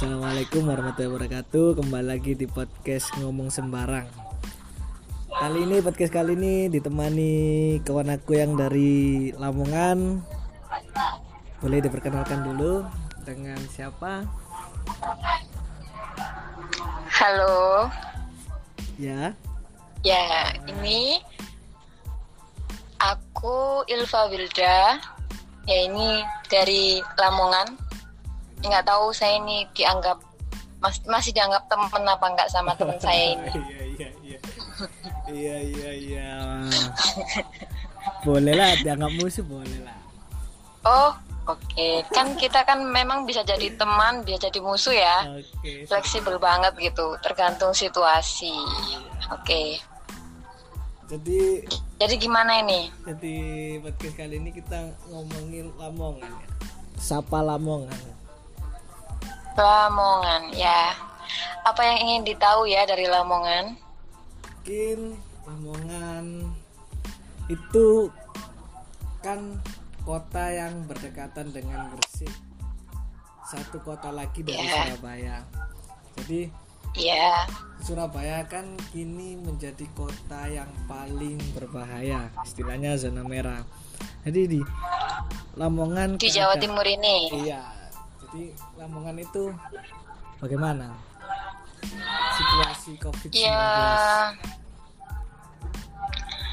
Assalamualaikum warahmatullahi wabarakatuh Kembali lagi di podcast Ngomong Sembarang Kali ini podcast kali ini ditemani kawan aku yang dari Lamongan Boleh diperkenalkan dulu dengan siapa? Halo, Ya, ya ini aku Ilva Wilda. Ya ini dari Lamongan. Nggak tahu saya ini dianggap mas- masih dianggap teman apa enggak sama teman saya ini. Iya iya iya Iya iya iya Boleh lah dianggap musuh boleh lah Oh, oke. Kan kita kan memang bisa jadi teman, bisa jadi musuh ya. Oke Fleksibel banget gitu, tergantung situasi. Oke. Jadi Jadi gimana ini? Jadi podcast kali ini kita ngomongin Lamongan ya. Sapa Lamongan. Lamongan, ya. Apa yang ingin ditahu ya dari Lamongan? Mungkin Lamongan itu kan kota yang berdekatan dengan Gresik. Satu kota lagi dari Ya. Surabaya. Jadi Ya, Surabaya kan kini menjadi kota yang paling berbahaya, istilahnya zona merah. Jadi di Lamongan di Jawa keadaan- Timur ini. Iya. Jadi Lamongan itu bagaimana? Situasi Covid-19. Ya,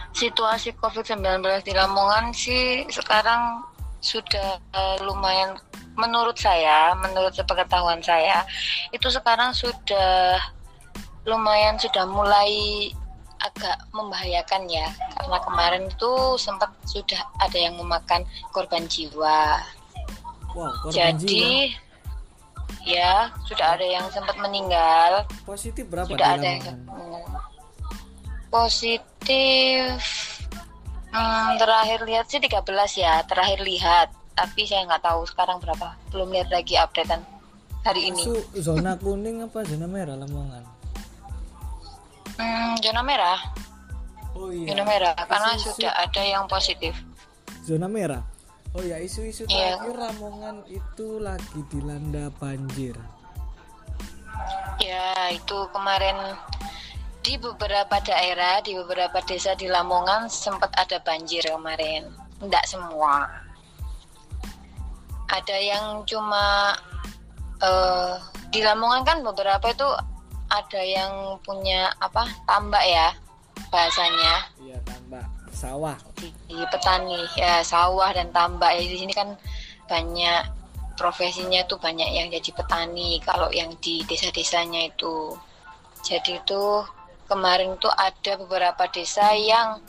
situasi COVID-19 di Lamongan sih sekarang sudah eh, lumayan menurut saya, menurut sepengetahuan saya, itu sekarang sudah lumayan sudah mulai agak membahayakan ya karena kemarin itu sempat sudah ada yang memakan korban jiwa Wow, korban jiwa. jadi ya sudah ada yang sempat meninggal Positif berapa sudah ada yang? Hmm. positif hmm, terakhir lihat sih 13 ya terakhir lihat tapi saya nggak tahu sekarang berapa belum lihat lagi updatean hari ini Itu zona kuning apa zona merah Lamongan? hmm, zona merah Oh iya. zona merah karena Isu-isu- sudah ada yang positif zona merah. Oh ya, isu-isu Iya. terakhir Lamongan itu lagi dilanda banjir. ya itu kemarin di beberapa daerah di beberapa desa di Lamongan sempat ada banjir kemarin tidak semua ada yang cuma eh di Lamongan kan beberapa itu ada yang punya apa tambak ya bahasanya Iya, tambah sawah. di, petani ya sawah dan tambak. Ya di sini kan banyak profesinya itu banyak yang jadi petani. Kalau yang di desa-desanya itu. Jadi itu kemarin tuh ada beberapa desa yang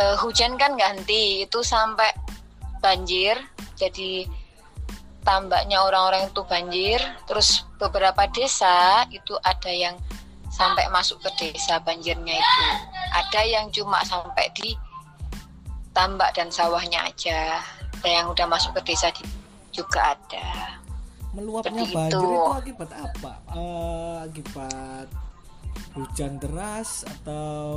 eh, hujan kan ganti itu sampai banjir. Jadi tambaknya orang-orang itu banjir. Terus beberapa desa itu ada yang sampai masuk ke desa banjirnya itu ada yang cuma sampai di tambak dan sawahnya aja ada yang udah masuk ke desa di- juga ada Meluapnya Seperti banjir itu. itu. akibat apa? Eh, akibat hujan deras atau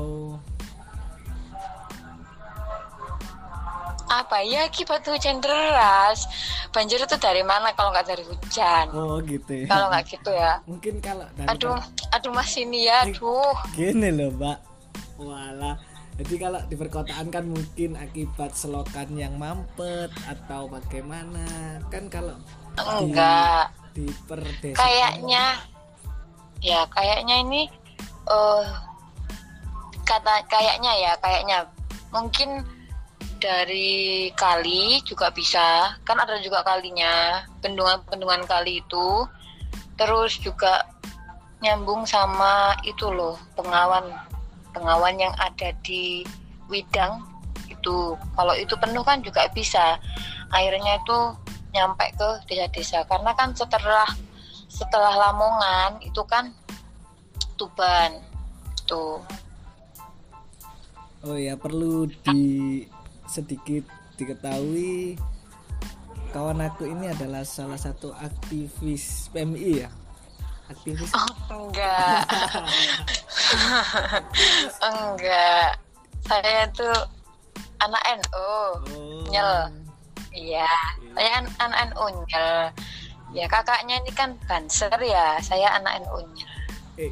apa ya akibat hujan deras banjir itu dari mana kalau nggak dari hujan? Oh gitu ya. kalau nggak gitu ya. Mungkin kalau dari aduh aduh mas ini ya aduh. gini loh mbak wala jadi kalau di perkotaan kan mungkin akibat selokan yang mampet atau bagaimana. Kan kalau di, enggak. di perdesaan kayaknya ya kayaknya ini eh kata kayaknya ya kayaknya. Mungkin dari kali juga bisa. Kan ada juga kalinya bendungan-bendungan kali itu. Terus juga nyambung sama itu loh pengawan. Pengawan yang ada di Widang itu. Kalau itu penuh kan juga bisa. Airnya itu nyampe ke desa-desa. Karena kan setelah setelah Lamongan itu kan Tuban. Tuh. Oh ya perlu di sedikit diketahui kawan aku ini adalah salah satu aktivis PMI ya? Aktivis? Oh, enggak. Enggak. Saya tuh anak NU oh. nyel. Iya. Saya an- anak NU nyel. Ya kakaknya ini kan banser ya, saya anak NU-nya. Eh,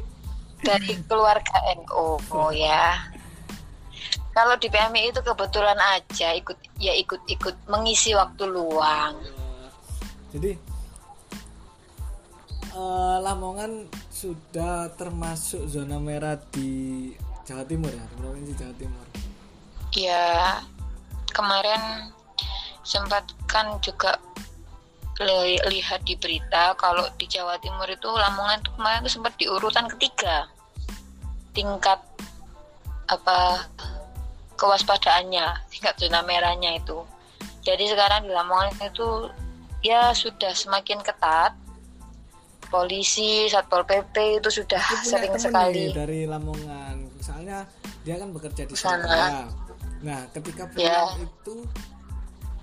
Dari keluarga NU, oh ya. Kalau di PMI itu kebetulan aja ikut ya ikut-ikut mengisi waktu luang. jadi eh, Lamongan sudah termasuk zona merah di Jawa Timur ya, di provinsi Jawa Timur. Ya, kemarin sempat kan juga li- lihat di berita kalau di Jawa Timur itu Lamongan itu kemarin itu sempat di urutan ketiga tingkat apa kewaspadaannya tingkat zona merahnya itu. Jadi sekarang di Lamongan itu ya sudah semakin ketat. Polisi, satpol pp itu sudah punya sering sekali. dari Lamongan. Soalnya dia kan bekerja di Sana. sana. Nah, ketika pulang Ya. itu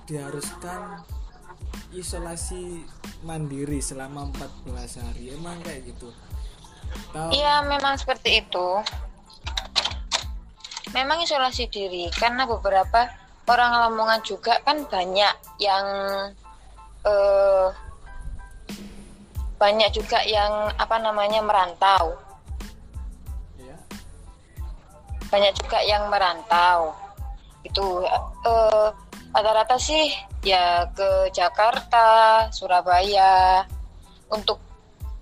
diharuskan isolasi mandiri selama 14 hari. Emang kayak gitu. Iya, memang seperti itu. Memang isolasi diri karena beberapa orang Lamongan juga kan banyak yang eh, banyak juga yang apa namanya merantau. Ya. Banyak juga yang merantau. Itu eh, rata-rata sih ya ke Jakarta, Surabaya untuk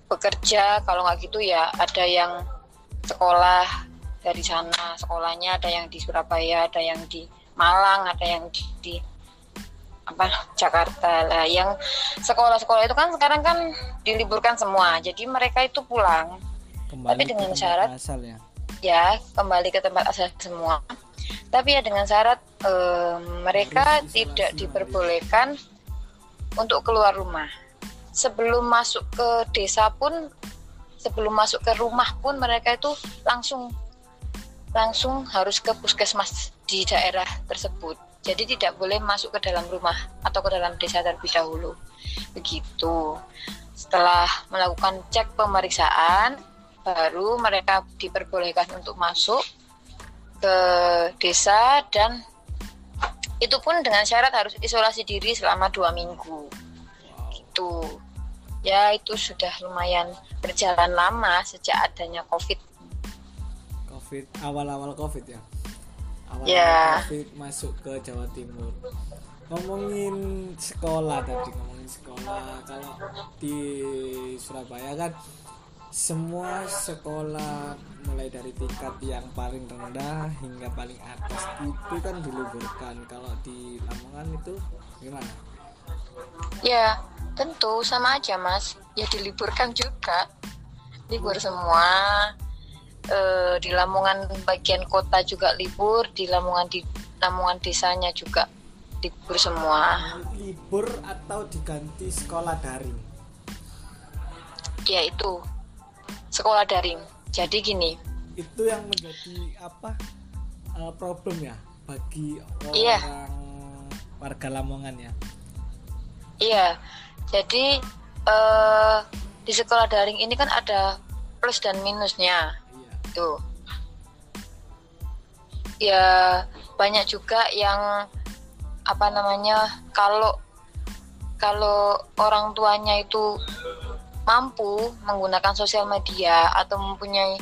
bekerja. Kalau nggak gitu ya ada yang sekolah dari sana sekolahnya ada yang di Surabaya ada yang di Malang ada yang di, di apa Jakarta. Lah yang sekolah-sekolah itu kan sekarang kan diliburkan semua jadi mereka itu pulang. Kembali Tapi dengan syarat asal ya. ya kembali ke tempat asal semua. Tapi ya dengan syarat eh, mereka Harus tidak diperbolehkan untuk keluar rumah. Sebelum masuk ke desa pun sebelum masuk ke rumah pun mereka itu langsung langsung harus ke puskesmas di daerah tersebut. Jadi tidak boleh masuk ke dalam rumah atau ke dalam desa terlebih dahulu. Begitu. Setelah melakukan cek pemeriksaan baru mereka diperbolehkan untuk masuk ke desa dan itu pun dengan syarat harus isolasi diri selama dua minggu. Wow. itu ya itu sudah lumayan berjalan lama sejak adanya covid Covid awal-awal Covid ya. Awal-awal Ya. Covid masuk ke Jawa Timur. Ngomongin sekolah tadi, ngomongin sekolah. Kalau di Surabaya kan semua sekolah mulai dari tingkat yang paling rendah hingga paling atas itu kan diliburkan. Kalau di Lamongan itu gimana? ya tentu sama aja mas ya diliburkan juga libur semua Eh, di Lamongan bagian kota juga libur di Lamongan di Lamongan desanya juga libur semua. Libur atau diganti sekolah daring? ya itu. Sekolah daring. Jadi gini. Itu yang menjadi apa eh, problem ya bagi orang Iya. warga Lamongan ya? Iya, jadi eh, di sekolah daring ini kan ada plus dan minusnya, tuh. Ya banyak juga yang apa namanya kalau kalau orang tuanya itu mampu menggunakan sosial media atau mempunyai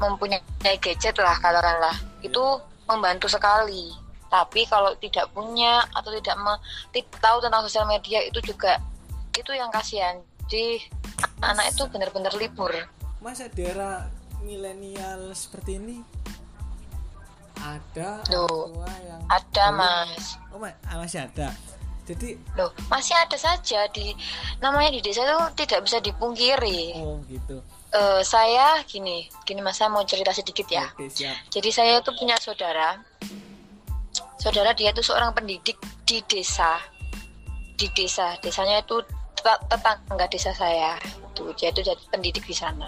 mempunyai gadget lah katakanlah itu membantu sekali. Tapi kalau tidak punya atau tidak tahu tentang sosial media itu juga itu yang kasihan. Jadi anak itu benar-benar libur. Masa daerah milenial seperti ini ada Loh, orang tua yang ada belum- mas oh ma- ah, masih ada jadi loh masih ada saja di namanya di desa itu tidak bisa dipungkiri oh gitu Eh, saya gini gini mas saya mau cerita sedikit ya oke siap Jadi saya itu punya saudara. Saudara dia itu seorang pendidik di desa. Di desa, desanya itu tet- tetangga desa saya. Itu dia itu jadi pendidik di sana.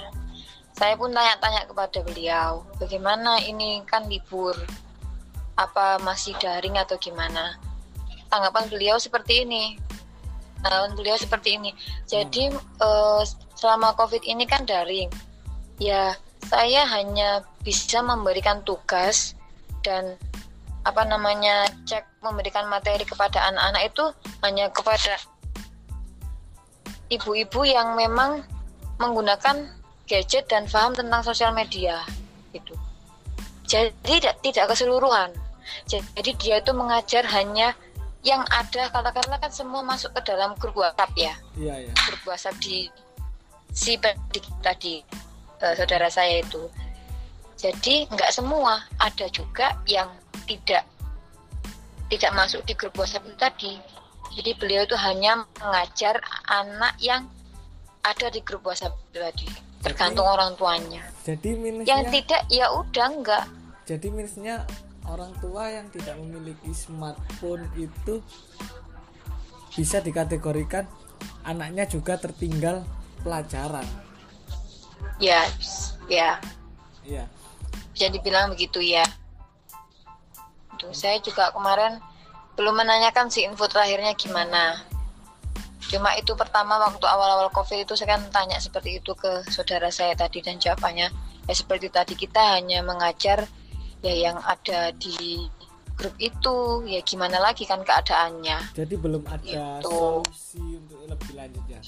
Saya pun tanya-tanya kepada beliau, bagaimana ini kan libur? Apa masih daring atau gimana? Tanggapan beliau seperti ini. Tanggapan beliau seperti ini. Jadi eh, selama Covid ini kan daring. Ya, saya hanya bisa memberikan tugas dan apa namanya cek memberikan materi kepada anak-anak itu hanya kepada ibu-ibu yang memang menggunakan gadget dan paham tentang sosial media gitu. Jadi tidak tidak keseluruhan. Jadi dia itu mengajar hanya yang ada katakanlah kan semua masuk ke dalam grup WhatsApp ya. Iya, iya. Grup WhatsApp di si pendidik tadi uh, saudara saya itu. Jadi nggak semua, ada juga yang tidak tidak masuk di grup WhatsApp itu tadi. Jadi beliau itu hanya mengajar anak yang ada di grup WhatsApp itu tadi, tergantung orang tuanya. Jadi minusnya Yang tidak ya udah enggak. jadi minusnya orang tua yang tidak memiliki smartphone itu bisa dikategorikan anaknya juga tertinggal pelajaran. Ya, ya, Iya. bisa dibilang begitu ya. Tuh, saya juga kemarin belum menanyakan si info terakhirnya gimana. Cuma itu pertama waktu awal-awal covid itu saya kan tanya seperti itu ke saudara saya tadi dan jawabannya ya seperti tadi kita hanya mengajar ya yang ada di grup itu ya gimana lagi kan keadaannya. Jadi belum ada Gitu. solusi untuk lebih lanjut ya.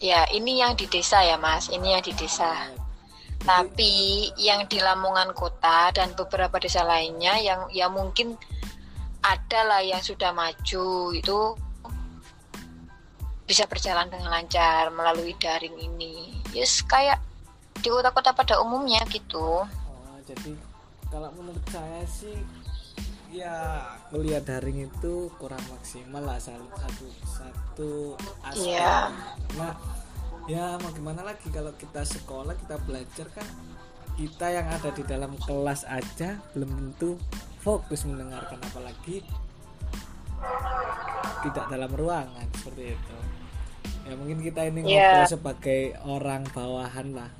Ya ini yang di desa ya mas, ini yang di desa. Tapi yang di Lamongan Kota dan beberapa desa lainnya yang ya mungkin ada lah yang sudah maju itu bisa berjalan dengan lancar melalui daring ini. Yes kayak di kota-kota pada umumnya gitu. Oh, jadi kalau menurut saya sih ya kuliah daring itu kurang maksimal lah salah satu satu aspek. Iya. Nah, ya mau gimana lagi kalau kita sekolah kita belajar kan kita yang ada di dalam kelas aja belum tentu fokus mendengarkan apalagi tidak dalam ruangan seperti itu. Ya mungkin kita ini Iya. ngobrol sebagai orang bawahan lah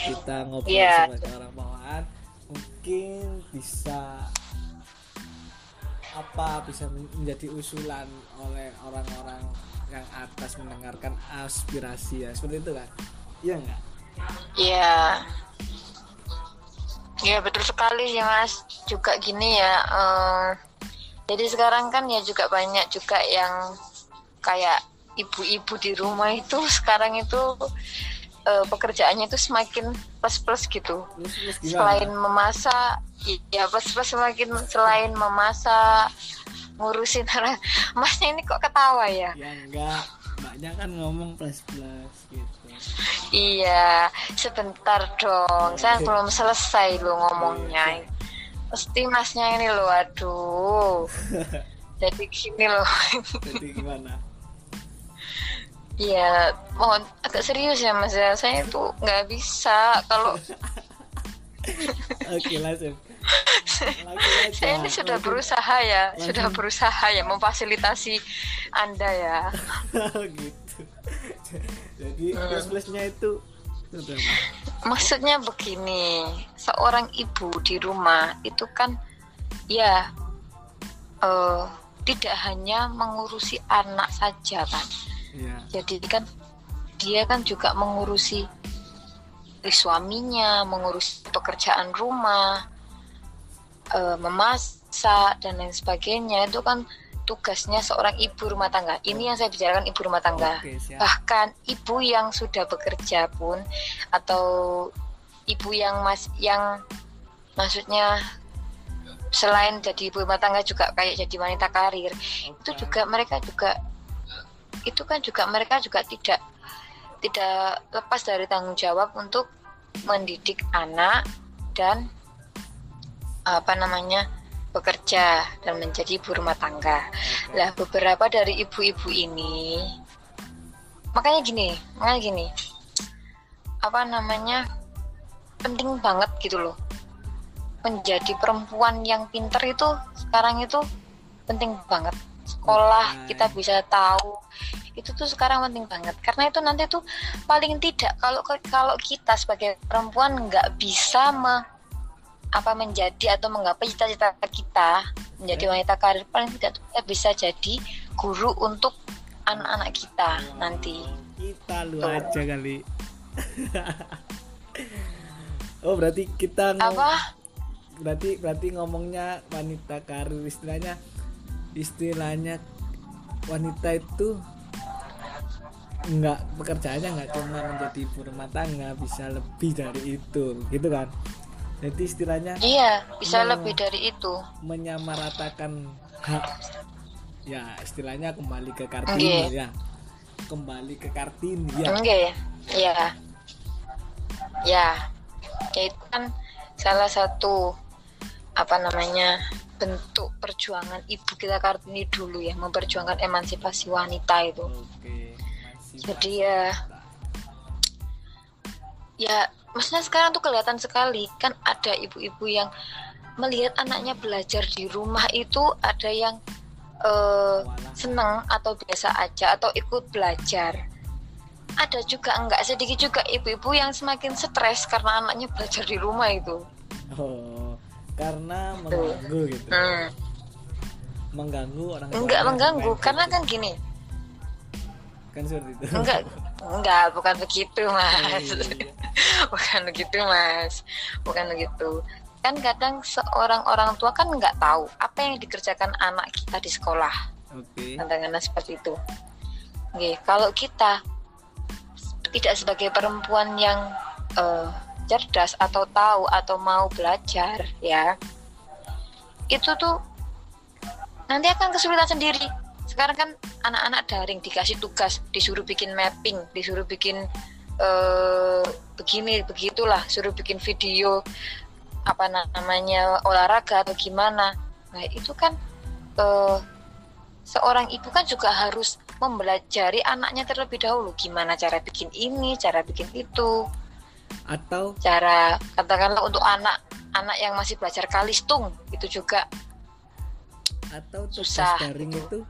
kita ngobrol Iya. sebagai orang bawahan mungkin bisa apa bisa men- menjadi usulan oleh orang-orang yang atas mendengarkan aspirasi ya seperti itu kan iya enggak Iya. Ya betul sekali ya mas. Juga gini ya. eh, jadi sekarang kan ya juga banyak juga yang kayak ibu-ibu di rumah itu sekarang itu eh, pekerjaannya itu semakin plus-plus gitu. terus terus Selain memasak, ya plus-plus semakin selain memasak ngurusin orang. Masnya ini kok ketawa ya? ya enggak mbaknya kan ngomong plus plus gitu Iya, sebentar dong. Saya belum selesai lo ngomongnya. Pasti masnya ini loh, aduh. Jadi gini loh. jadi gimana Iya, mohon agak serius ya mas ya. Saya tuh nggak bisa kalau oke langsung saya ini sudah berusaha ya, sudah berusaha ya memfasilitasi anda ya. gitu jadi plus plusnya itu itu? Maksudnya begini, seorang ibu di rumah itu kan ya eh, tidak hanya mengurusi anak saja kan. Iya. Jadi kan dia kan juga mengurusi suaminya, mengurusi pekerjaan rumah, eh, memasak dan lain sebagainya. Itu kan tugasnya seorang ibu rumah tangga. Ini yang saya bicarakan ibu rumah tangga. Siap. Bahkan ibu yang sudah bekerja pun atau ibu yang mas yang maksudnya selain jadi ibu rumah tangga juga kayak jadi wanita karir itu Oke. juga mereka juga itu kan juga mereka juga tidak tidak lepas dari tanggung jawab untuk mendidik anak dan apa namanya bekerja dan menjadi ibu rumah tangga. Lah beberapa dari ibu-ibu ini makanya gini, makanya gini. Apa namanya? penting banget gitu loh. Menjadi perempuan yang pinter itu sekarang itu penting banget. Sekolah kita bisa tahu. Itu tuh sekarang penting banget. Karena itu nanti tuh paling tidak kalau kalau kita sebagai perempuan nggak bisa me, apa menjadi atau menggapai cita-cita kita menjadi Oke. wanita karir paling tidak tuh kita bisa jadi guru untuk anak-anak kita nanti. Kita lu Tuh. aja kali. Oh berarti kita ngom- apa? berarti berarti ngomongnya wanita karir istilahnya istilahnya wanita itu nggak pekerjaannya nggak cuma menjadi ibu rumah tangga bisa lebih dari itu gitu kan? Jadi istilahnya iya bisa lebih dari itu. menyamaratakan hak. Ya istilahnya kembali ke kartini Oke. ya. Kembali ke kartini ya. Oke, ya, ya, ya itu kan salah satu apa namanya bentuk perjuangan ibu kita kartini dulu ya, memperjuangkan emansipasi wanita itu. oke Jadi ya, ya, maksudnya sekarang tuh kelihatan sekali kan ada ibu-ibu yang melihat anaknya belajar di rumah itu ada yang eh, seneng atau biasa aja atau ikut belajar. Ada juga enggak sedikit juga ibu-ibu yang semakin stres karena anaknya belajar di rumah itu. Oh karena mengganggu gitu. Hmm. mengganggu orang enggak mengganggu karena gitu. kan gini. Kan seperti itu. Enggak enggak bukan begitu Oh, mas. iya, iya. bukan begitu mas. Bukan begitu. Kan kadang seorang orang tua kan nggak tahu apa yang dikerjakan anak kita di sekolah. Oke. Tantangannya seperti itu. Oke, kalau kita tidak sebagai perempuan yang eh, cerdas atau tahu atau mau belajar ya itu tuh nanti akan kesulitan sendiri. Sekarang kan anak-anak daring dikasih tugas disuruh bikin mapping disuruh bikin eh, begini begitulah suruh bikin video apa namanya olahraga atau gimana. Nah itu kan eh, seorang ibu kan juga harus mempelajari anaknya terlebih dahulu. Gimana cara bikin ini, cara bikin itu, atau cara katakanlah untuk anak anak yang masih belajar kalistung itu juga atau tugas Susah. daring itu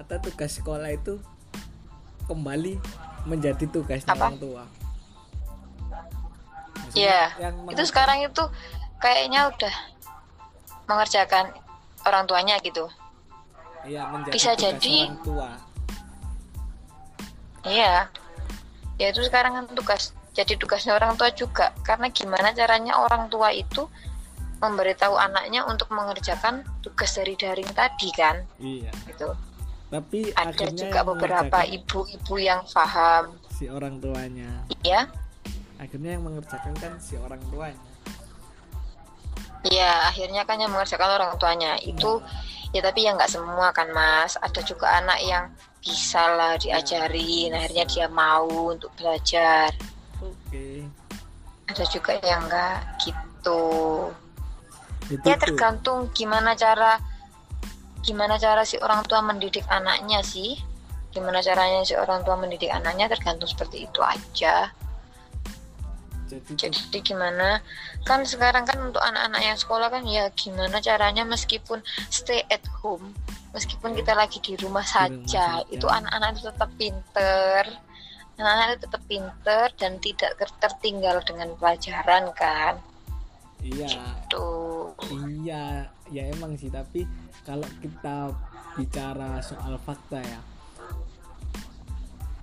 atau tugas sekolah itu kembali menjadi Apa? orang tua Iya, itu sekarang itu kayaknya udah mengerjakan orang tuanya gitu. iya, menjadi bisa tugas jadi- orang tua Iya, ya itu sekarang kan tugas jadi tugasnya orang tua juga karena gimana caranya orang tua itu memberitahu anaknya untuk mengerjakan tugas dari daring tadi kan iya gitu. tapi Ada akhirnya juga beberapa ibu-ibu yang paham, si orang tuanya ya. akhirnya yang mengerjakan kan si orang tuanya Iya, akhirnya kan yang mengerjakan orang tuanya itu ya tapi ya nggak semua kan mas. Ada juga anak yang bisa lah diajarin, akhirnya dia mau untuk belajar. Ada juga yang enggak gitu. itu Ya tergantung gimana cara gimana cara si orang tua mendidik anaknya sih. Gimana caranya si orang tua mendidik anaknya tergantung seperti itu aja. jadi Jadi gimana kan sekarang kan untuk anak-anak yang sekolah kan ya gimana caranya meskipun stay at home, meskipun kita lagi di rumah Di rumah saja, saja. itu anak-anak itu tetap pinter, anak-anak itu tetap pinter dan tidak ter- tertinggal dengan pelajaran kan, iya tuh. Iya, ya emang sih. Tapi kalau kita bicara soal fakta ya,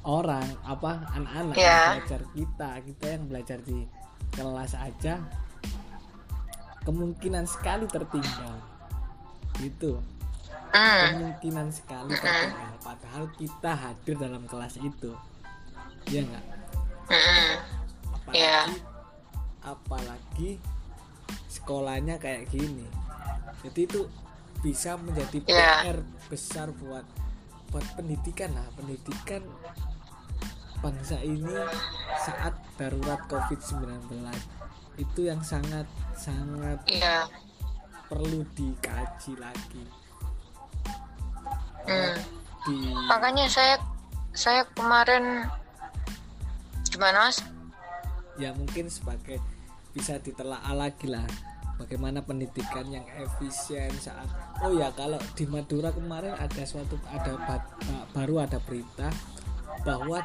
orang apa anak-anak Ya. yang belajar kita, kita yang belajar di kelas aja, kemungkinan sekali tertinggal. Gitu, Hmm, kemungkinan sekali tertinggal. Padahal kita hadir dalam kelas itu, ya nggak? Apalagi, Ya. apalagi sekolahnya kayak gini. Jadi itu bisa menjadi Ya. PR besar buat buat pendidikan lah, pendidikan bangsa ini saat darurat COVID-19 itu yang sangat sangat iya, perlu dikaji lagi. hmm. Di Makanya saya saya kemarin gimana mas? ya mungkin sebagai bisa ditelaah lagi lah bagaimana pendidikan yang efisien saat oh ya kalau di Madura kemarin ada suatu ada ba- ba- baru ada berita bahwa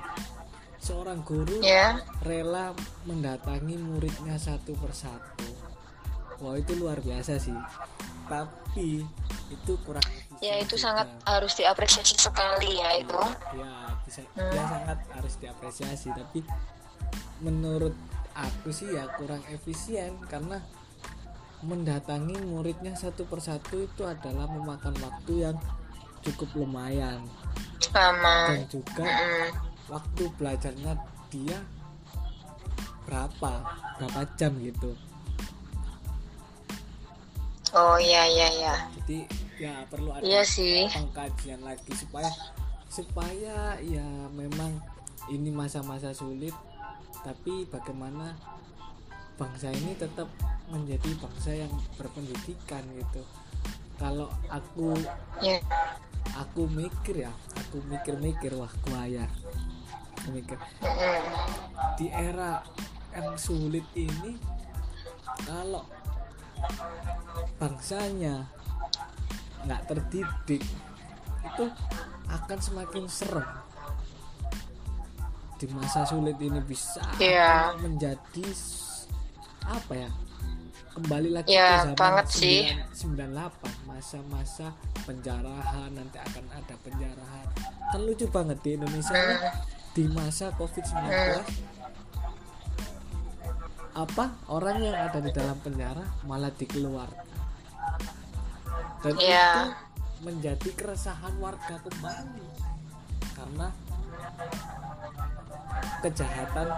seorang guru Ya, rela mendatangi muridnya satu persatu. Wah itu luar biasa sih tapi itu kurang efisien ya itu juga. sangat harus diapresiasi sekali ya itu. ya bisa Hmm. ya sangat harus diapresiasi tapi menurut aku sih ya kurang efisien karena mendatangi muridnya satu persatu itu adalah memakan waktu yang cukup lumayan Sama. dan juga Hmm, waktu belajarnya dia berapa berapa jam gitu oh iya iya iya. Jadi ya perlu ada iya sih. pengkajian lagi supaya supaya ya memang ini masa-masa sulit tapi bagaimana bangsa ini tetap menjadi bangsa yang berpendidikan gitu. Kalau aku ya aku mikir ya aku mikir-mikir wah kuaya mikir. Di era yang sulit ini kalau bangsanya nggak terdidik itu akan semakin serem di masa sulit ini bisa Iya. menjadi apa ya kembali lagi Iya, ke zaman banget sih. 9- 98 masa-masa penjarahan nanti akan ada penjarahan kan lucu banget di Indonesia Hmm. di masa COVID-19 apa orang yang ada di dalam penjara malah dikeluarkan. Dan Iya. itu menjadi keresahan warga kembali. Karena kejahatan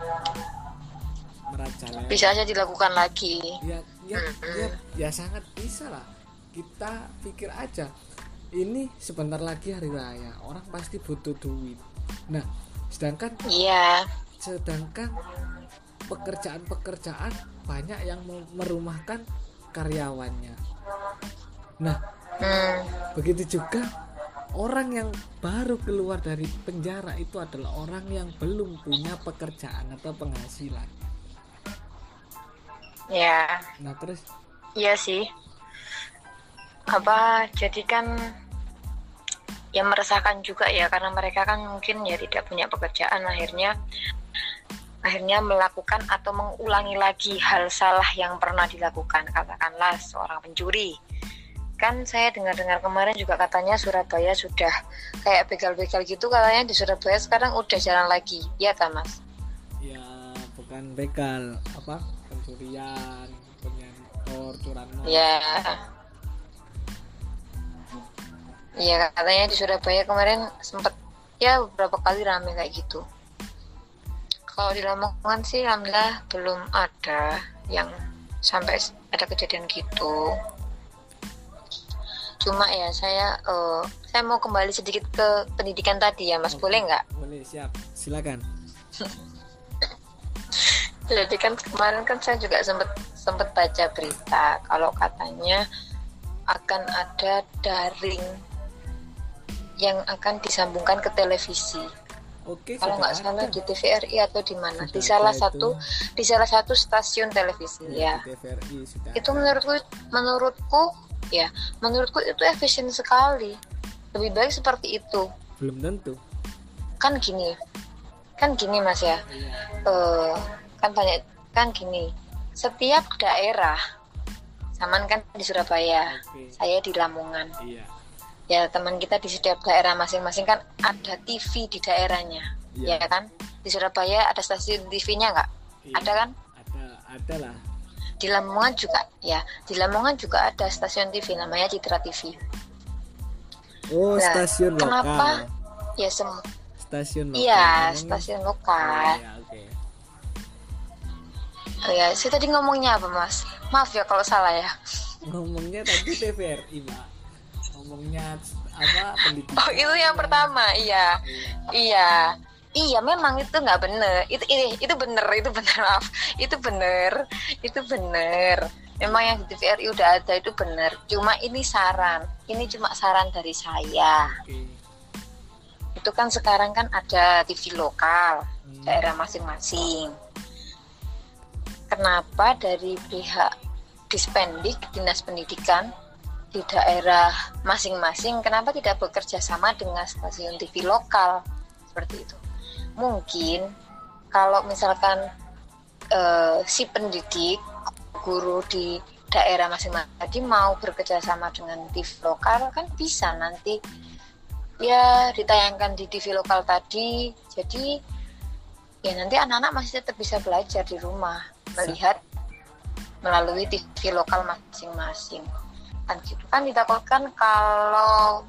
merajalela. Bisa aja dilakukan lagi. Ya ya ya ya sangat bisa lah. Kita pikir aja ini sebentar lagi hari raya orang pasti butuh duit. Nah sedangkan iya. sedangkan pekerjaan-pekerjaan banyak yang merumahkan karyawannya. Nah hmm. begitu juga orang yang baru keluar dari penjara itu adalah orang yang belum punya pekerjaan atau penghasilan. Ya. Nah terus? Iya sih. Apa jadi kan ya meresahkan juga ya karena mereka kan mungkin ya tidak punya pekerjaan akhirnya akhirnya melakukan atau mengulangi lagi hal salah yang pernah dilakukan katakanlah seorang pencuri. Kan saya dengar-dengar kemarin juga katanya Surabaya sudah kayak begal-begal gitu katanya di Surabaya sekarang udah jalan lagi. Ya kan mas? Ya bukan begal apa? Pencurian penyantor curanmor. Ya. Iya katanya di Surabaya kemarin sempat ya beberapa kali rame kayak gitu. Kalau di Lamongan sih alhamdulillah belum ada yang sampai ada kejadian gitu. Cuma ya saya eh, saya mau kembali sedikit ke pendidikan tadi ya Mas, Oke. boleh nggak? boleh siap silakan Jadi kan kemarin kan saya juga sempat sempat baca berita kalau katanya akan ada daring yang akan disambungkan ke televisi. Oke Kalau nggak salah ada. di TVRI atau di mana? Sudah Di salah satu di salah satu stasiun televisi Ya, ya. di TVRI sudah Itu ada. menurutku menurutku ya, menurutku itu efisien sekali. Lebih baik seperti itu. belum tentu Kan gini. Kan gini Mas ya. Iya. eh kan banyak kan gini setiap daerah zaman kan di Surabaya oke saya di Lamongan iya ya teman kita di setiap daerah masing-masing kan ada TV di daerahnya iya. ya kan? Di Surabaya ada stasiun TV-nya nggak? Iya. ada kan? Ada ada lah. Di Lamongan juga ya. Di Lamongan juga ada stasiun TV namanya Citra TV oh Nah, stasiun kenapa? lokal ya sem stasiun lokal. iya stasiun Oh, lokal iya, oke. Oh, ya saya tadi ngomongnya apa mas? Maaf ya kalau salah ya. Ngomongnya tadi TVRI mbak ngomongnya apa pendidikan oh itu yang pertama iya Iya. Iya, iya memang itu nggak bener. Itu ini itu bener, itu bener maaf. Itu bener, itu bener. Memang yang di TVRI udah ada itu bener. Cuma ini saran, ini cuma saran dari saya. oke Itu kan sekarang kan ada TV lokal Hmm. daerah masing-masing. Kenapa dari pihak Dispendik Dinas Pendidikan di daerah masing-masing kenapa tidak bekerja sama dengan stasiun TV lokal? Seperti itu. Mungkin kalau misalkan eh, si pendidik guru di daerah masing-masing tadi mau bekerja sama dengan TV lokal kan bisa nanti. Ya ditayangkan di TV lokal tadi. Jadi ya nanti anak-anak masih tetap bisa belajar di rumah melihat melalui TV lokal masing-masing kan gitu. Kan ditakutkan kalau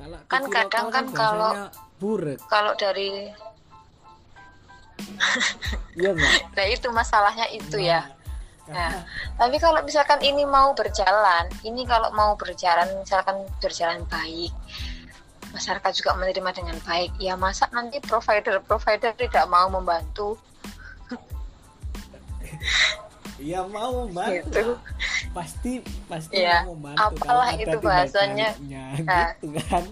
kalau Kan kadang kan kalau- burek. kalau dari enggak nah itu masalahnya itu ya. Nah, Nah, tapi kalau misalkan ini mau berjalan, ini kalau mau berjalan, misalkan berjalan baik, masyarakat juga menerima dengan baik, ya masa nanti provider-provider tidak mau membantu? Iya mau membantu. Gitu. Pasti pasti Iya, mau membantu. apalah itu bahasanya. Nah. gitu kan.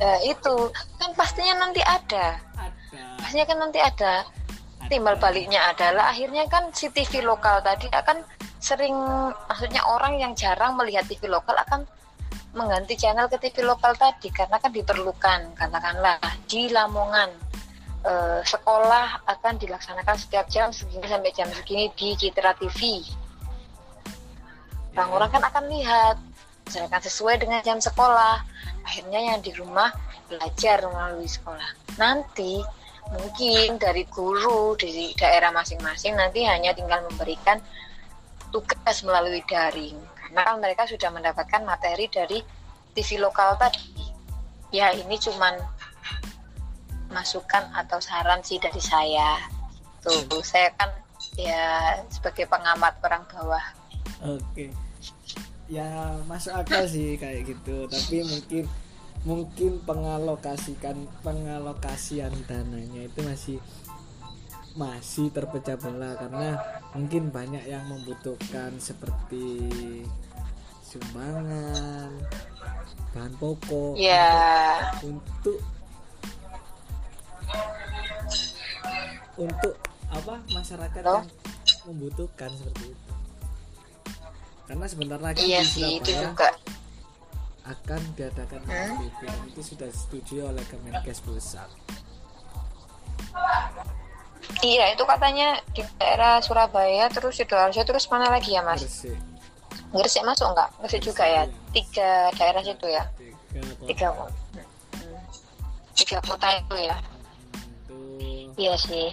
Ya itu kan pastinya nanti ada, Ada. pastinya kan nanti ada. Timbal ada. baliknya adalah akhirnya kan si TV lokal tadi akan sering, maksudnya orang yang jarang melihat TV lokal akan mengganti channel ke TV lokal tadi karena kan diperlukan katakanlah di Lamongan eh, sekolah akan dilaksanakan setiap jam segini sampai jam segini di Citra TV orang-orang kan akan lihat misalkan sesuai dengan jam sekolah akhirnya yang di rumah belajar melalui sekolah. Nanti mungkin dari guru di daerah masing-masing nanti hanya tinggal memberikan tugas melalui daring. Karena kan mereka sudah mendapatkan materi dari TV lokal tadi. Ya ini cuman masukan atau saran sih dari saya. Tuh saya kan ya sebagai pengamat orang bawah. Oke. Ya masuk akal sih kayak gitu, tapi mungkin mungkin pengalokasikan pengalokasian dananya itu masih masih terpecah belah. Karena mungkin banyak yang membutuhkan seperti sumbangan bahan pokok ya. untuk untuk apa masyarakat Halo? yang membutuhkan seperti itu. Karena sebentar lagi iya di sih itu juga. akan diadakan Hmm? Dan itu sudah disetujui oleh Kemenkes pusat. Iya itu katanya di daerah Surabaya terus sidoarjo terus mana lagi ya mas? Gresik. Gresik masuk nggak? Gresik juga ya? Tiga daerah situ ya? Tiga kota. Tiga kota. Hmm. tiga kota itu ya itu iya sih.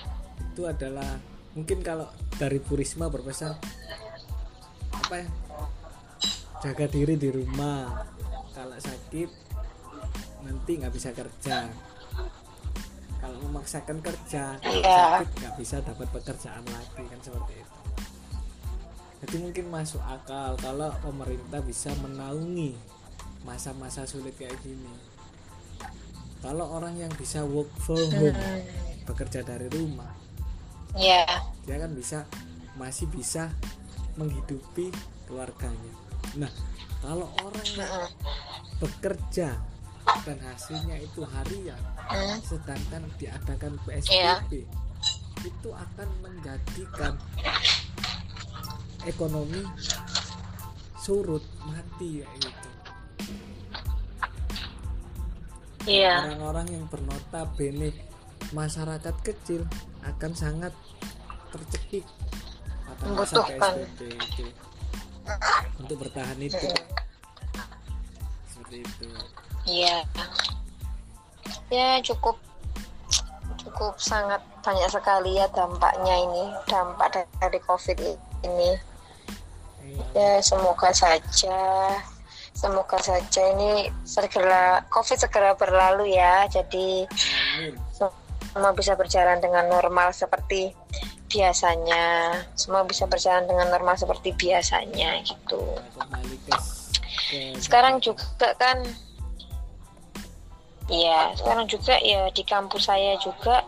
itu adalah mungkin kalau dari Bu Risma berpesan apa ya? Jaga diri di rumah. Kalau sakit nanti nggak bisa kerja. Kalau memaksakan kerja kalau Iya. sakit nggak bisa dapat pekerjaan lagi kan seperti itu. Jadi mungkin masuk akal kalau pemerintah bisa menaungi masa-masa sulit kayak gini kalau orang yang bisa work from home Hmm. bekerja dari rumah iya dia kan bisa masih bisa menghidupi keluarganya nah kalau orang yang Mm-mm. bekerja dan hasilnya itu harian Hmm. sedangkan diadakan. PSBB itu akan menjadikan ekonomi surut mati ya gitu iya orang-orang yang bernota bene masyarakat kecil akan sangat tercekik Membutuhkan. Itu untuk bertahan itu seperti itu Iya. Ya cukup cukup sangat banyak sekali ya dampaknya ini, dampak dari Covid ini. Iya. Ya semoga saja semoga saja ini segera Covid segera berlalu ya. Jadi semua bisa berjalan dengan normal seperti biasanya. Semua bisa berjalan dengan normal seperti biasanya gitu. Sekarang juga kan Iya, sekarang juga ya di kampus saya juga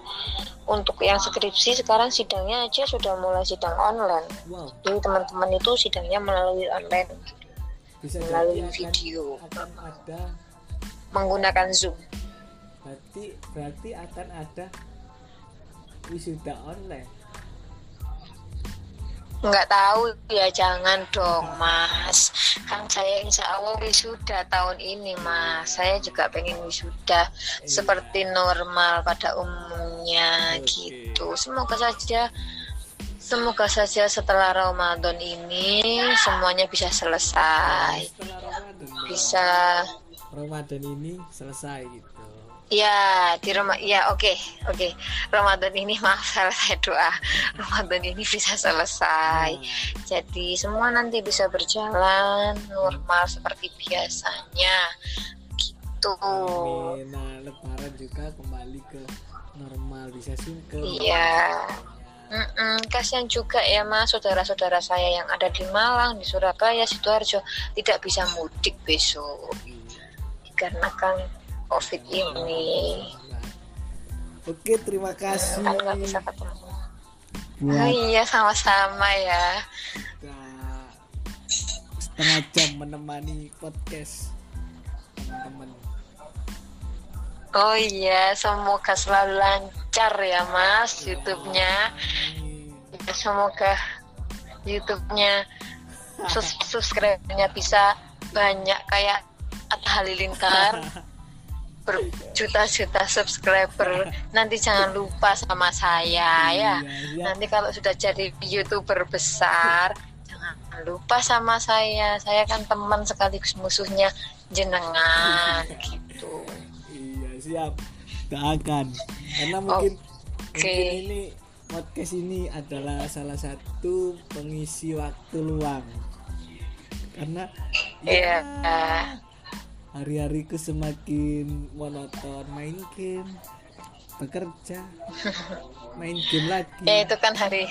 untuk yang skripsi sekarang sidangnya aja sudah mulai sidang online. Jadi teman-teman itu sidangnya melalui online, bisa melalui jadi akan, video, akan ada menggunakan Zoom. berarti berarti akan ada wisuda online Nggak tahu ya jangan dong mas. Kan saya insya Allah wisuda tahun ini mas. Saya juga pengen wisuda seperti normal pada umumnya Oke. gitu. Semoga saja semoga saja setelah Ramadan ini semuanya bisa selesai. Ramadan. Bisa. Ramadan ini selesai gitu. Ya di rumah ya oke oke. Ramadan ini maaf salah saya doa. Ramadan ini bisa selesai. Nah, jadi semua nanti bisa berjalan normal seperti biasanya. Gitu. Amin. Nah, lebaran juga kembali ke normal bisa sih ke iya Mm-mm, kasihan juga ya mas saudara-saudara saya yang ada di Malang, di Surabaya, sidoarjo tidak bisa mudik besok dikarenakan COVID ini. Oke, terima kasih. Kan nggak bisa ketemu. Oh, Buat iya sama-sama ya. setengah jam menemani podcast teman-teman. Oh iya, semoga selalu lancar ya mas YouTube-nya. Ya, Semoga YouTube-nya sus- subscribe-nya bisa banyak kayak Atta Halilintar berjuta-juta subscriber. Nanti jangan lupa sama saya ya. Iya, Nanti kalau sudah jadi youtuber besar, jangan lupa sama saya. Saya kan teman sekaligus musuhnya jenengan gitu. Siap. Doakan. Karena mungkin Oke. mungkin ini podcast ini adalah salah satu pengisi waktu luang. Karena Iya. hari-hariku semakin monoton main game, bekerja, main game lagi. Ya itu kan hari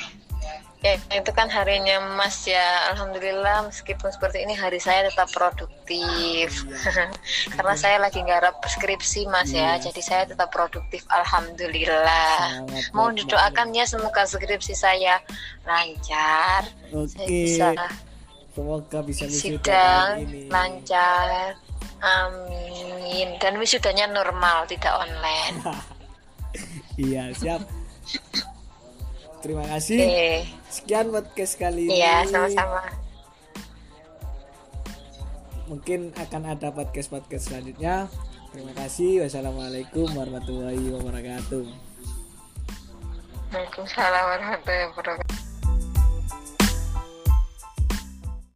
ya itu kan harinya Mas ya. Alhamdulillah meskipun seperti ini hari saya tetap produktif. Karena saya lagi nggarap skripsi Mas ya. Iya. Jadi saya tetap produktif alhamdulillah. Mohon buat didoakan ya semoga skripsi saya lancar. Saya Oke. bisa Semoga bisa sidang ini. lancar. Amin. Dan wisudanya normal, tidak online. Iya, siap. Terima kasih. Oke. Sekian podcast kali ini. Iya, sama-sama. Mungkin akan ada podcast-podcast selanjutnya. Terima kasih. Wassalamualaikum warahmatullahi wabarakatuh. Waalaikumsalam warahmatullahi wabarakatuh.